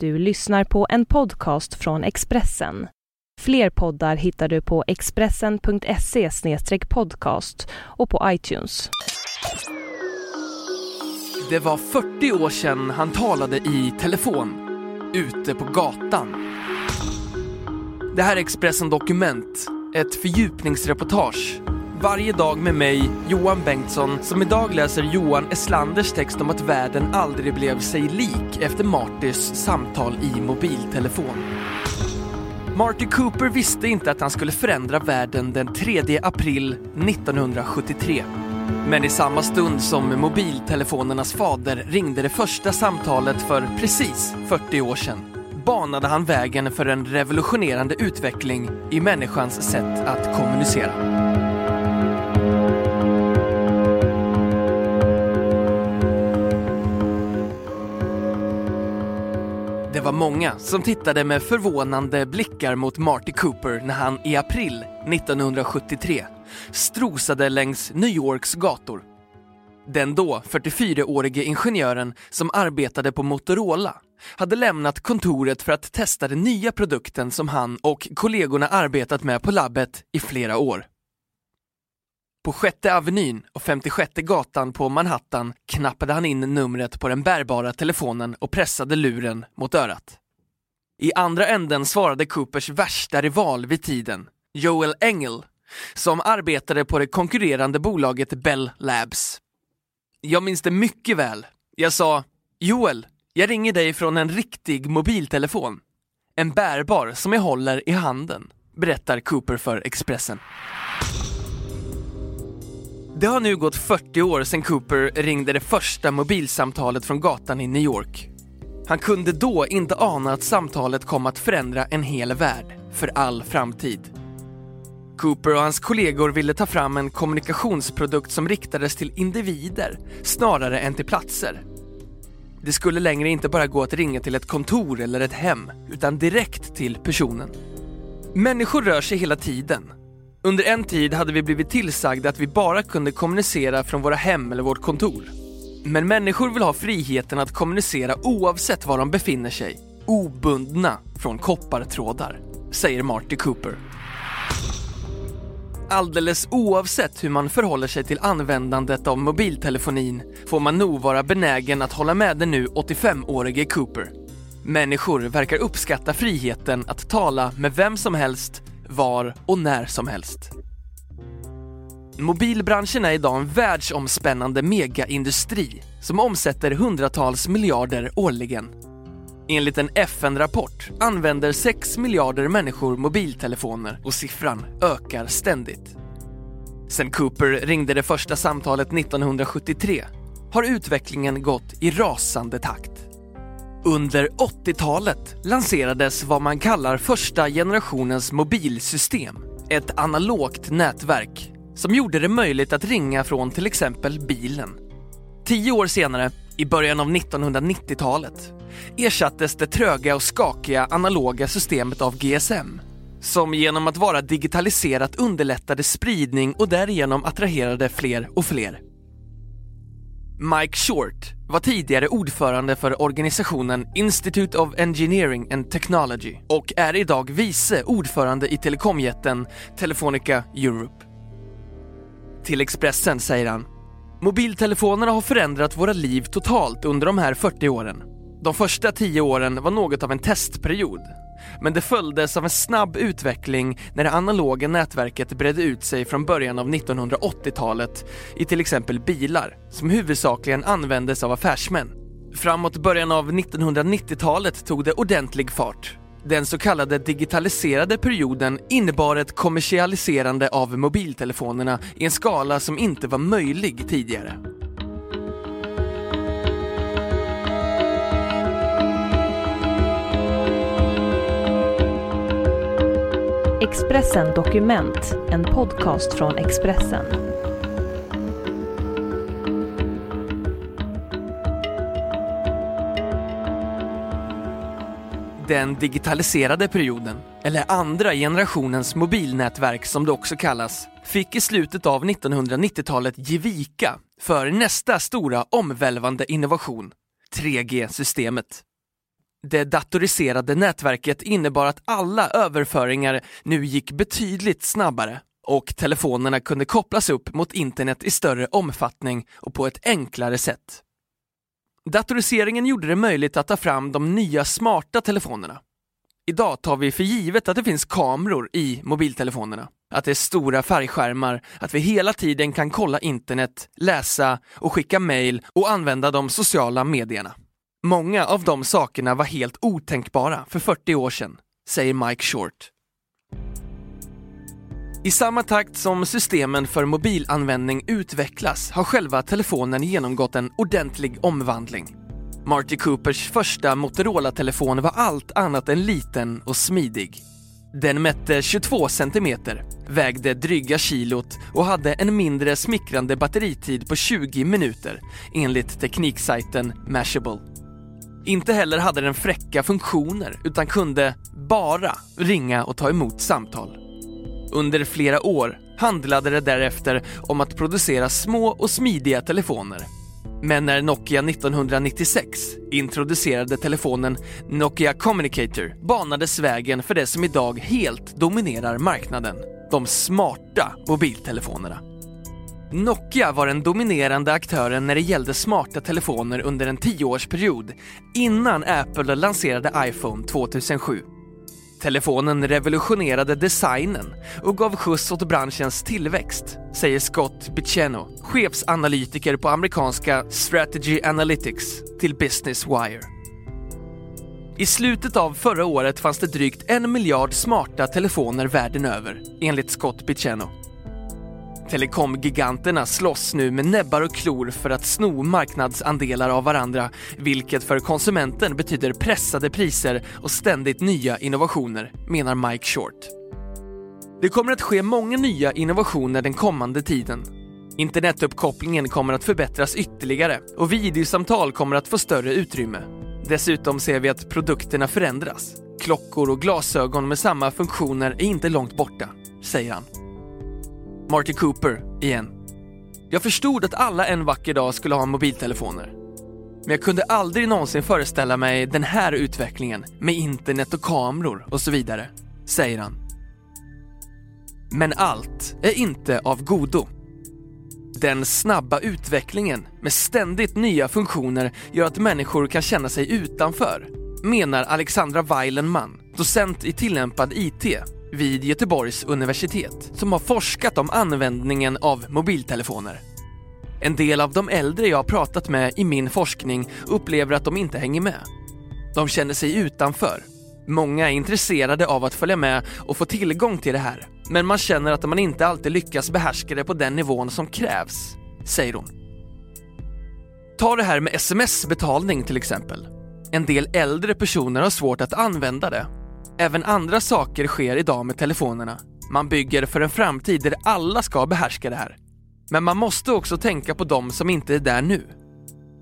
Du lyssnar på en podcast från Expressen. Fler poddar hittar du på expressen.se podcast och på iTunes. Det var 40 år sedan han talade i telefon, ute på gatan. Det här är Expressen Dokument, ett fördjupningsreportage. Varje dag med mig, Johan Bengtsson, som idag läser Johan Eslanders text om att världen aldrig blev sig lik efter Martys samtal i mobiltelefon. Marty Cooper visste inte att han skulle förändra världen den 3 april 1973. Men i samma stund som mobiltelefonernas fader ringde det första samtalet för precis 40 år sedan banade han vägen för en revolutionerande utveckling i människans sätt att kommunicera. Många som tittade med förvånande blickar mot Marty Cooper när han i april 1973 strosade längs New Yorks gator. Den då 44-årige ingenjören som arbetade på Motorola hade lämnat kontoret för att testa den nya produkten som han och kollegorna arbetat med på labbet i flera år. På sjätte Avenyn och 56 gatan på Manhattan knappade han in numret på den bärbara telefonen och pressade luren mot örat. I andra änden svarade Coopers värsta rival vid tiden, Joel Engel, som arbetade på det konkurrerande bolaget Bell Labs. Jag minns det mycket väl. Jag sa, Joel, jag ringer dig från en riktig mobiltelefon. En bärbar som jag håller i handen, berättar Cooper för Expressen. Det har nu gått 40 år sedan Cooper ringde det första mobilsamtalet från gatan i New York. Han kunde då inte ana att samtalet kom att förändra en hel värld för all framtid. Cooper och hans kollegor ville ta fram en kommunikationsprodukt som riktades till individer snarare än till platser. Det skulle längre inte bara gå att ringa till ett kontor eller ett hem, utan direkt till personen. Människor rör sig hela tiden under en tid hade vi blivit tillsagda att vi bara kunde kommunicera från våra hem eller vårt kontor. Men människor vill ha friheten att kommunicera oavsett var de befinner sig, obundna från koppartrådar, säger Marty Cooper. Alldeles oavsett hur man förhåller sig till användandet av mobiltelefonin får man nog vara benägen att hålla med den nu 85-årige Cooper. Människor verkar uppskatta friheten att tala med vem som helst var och när som helst. Mobilbranschen är idag en världsomspännande megaindustri som omsätter hundratals miljarder årligen. Enligt en FN-rapport använder 6 miljarder människor mobiltelefoner och siffran ökar ständigt. Sen Cooper ringde det första samtalet 1973 har utvecklingen gått i rasande takt. Under 80-talet lanserades vad man kallar första generationens mobilsystem. Ett analogt nätverk som gjorde det möjligt att ringa från till exempel bilen. Tio år senare, i början av 1990-talet, ersattes det tröga och skakiga analoga systemet av GSM som genom att vara digitaliserat underlättade spridning och därigenom attraherade fler och fler. Mike Short var tidigare ordförande för organisationen Institute of Engineering and Technology och är idag vice ordförande i telekomjätten Telefonica Europe. Till Expressen säger han Mobiltelefonerna har förändrat våra liv totalt under de här 40 åren. De första 10 åren var något av en testperiod men det följdes av en snabb utveckling när det analoga nätverket bredde ut sig från början av 1980-talet i till exempel bilar, som huvudsakligen användes av affärsmän. Framåt början av 1990-talet tog det ordentlig fart. Den så kallade digitaliserade perioden innebar ett kommersialiserande av mobiltelefonerna i en skala som inte var möjlig tidigare. Expressen Dokument, en podcast från Expressen. Den digitaliserade perioden, eller andra generationens mobilnätverk som det också kallas, fick i slutet av 1990-talet ge vika för nästa stora omvälvande innovation, 3G-systemet. Det datoriserade nätverket innebar att alla överföringar nu gick betydligt snabbare och telefonerna kunde kopplas upp mot internet i större omfattning och på ett enklare sätt. Datoriseringen gjorde det möjligt att ta fram de nya smarta telefonerna. Idag tar vi för givet att det finns kameror i mobiltelefonerna, att det är stora färgskärmar, att vi hela tiden kan kolla internet, läsa och skicka mail och använda de sociala medierna. Många av de sakerna var helt otänkbara för 40 år sedan, säger Mike Short. I samma takt som systemen för mobilanvändning utvecklas har själva telefonen genomgått en ordentlig omvandling. Marty Coopers första Motorola-telefon var allt annat än liten och smidig. Den mätte 22 cm, vägde dryga kilot och hade en mindre smickrande batteritid på 20 minuter enligt tekniksajten Mashable. Inte heller hade den fräcka funktioner utan kunde bara ringa och ta emot samtal. Under flera år handlade det därefter om att producera små och smidiga telefoner. Men när Nokia 1996 introducerade telefonen Nokia Communicator banades vägen för det som idag helt dominerar marknaden, de smarta mobiltelefonerna. Nokia var den dominerande aktören när det gällde smarta telefoner under en tioårsperiod innan Apple lanserade iPhone 2007. Telefonen revolutionerade designen och gav skjuts åt branschens tillväxt, säger Scott Biceno, chefsanalytiker på amerikanska Strategy Analytics till Business Wire. I slutet av förra året fanns det drygt en miljard smarta telefoner världen över, enligt Scott Biceno. Telekomgiganterna slåss nu med näbbar och klor för att sno marknadsandelar av varandra, vilket för konsumenten betyder pressade priser och ständigt nya innovationer, menar Mike Short. Det kommer att ske många nya innovationer den kommande tiden. Internetuppkopplingen kommer att förbättras ytterligare och videosamtal kommer att få större utrymme. Dessutom ser vi att produkterna förändras. Klockor och glasögon med samma funktioner är inte långt borta, säger han. Marty Cooper igen. Jag förstod att alla en vacker dag skulle ha mobiltelefoner. Men jag kunde aldrig någonsin föreställa mig den här utvecklingen med internet och kameror och så vidare, säger han. Men allt är inte av godo. Den snabba utvecklingen med ständigt nya funktioner gör att människor kan känna sig utanför, menar Alexandra Weilenman, docent i tillämpad IT vid Göteborgs universitet som har forskat om användningen av mobiltelefoner. En del av de äldre jag har pratat med i min forskning upplever att de inte hänger med. De känner sig utanför. Många är intresserade av att följa med och få tillgång till det här, men man känner att man inte alltid lyckas behärska det på den nivån som krävs, säger hon. Ta det här med sms-betalning till exempel. En del äldre personer har svårt att använda det Även andra saker sker idag med telefonerna. Man bygger för en framtid där alla ska behärska det här. Men man måste också tänka på de som inte är där nu.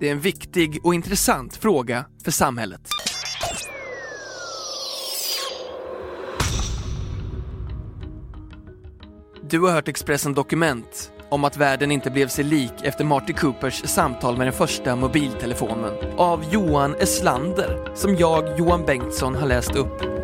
Det är en viktig och intressant fråga för samhället. Du har hört Expressen Dokument om att världen inte blev sig lik efter Marty Coopers samtal med den första mobiltelefonen av Johan Eslander som jag, Johan Bengtsson, har läst upp.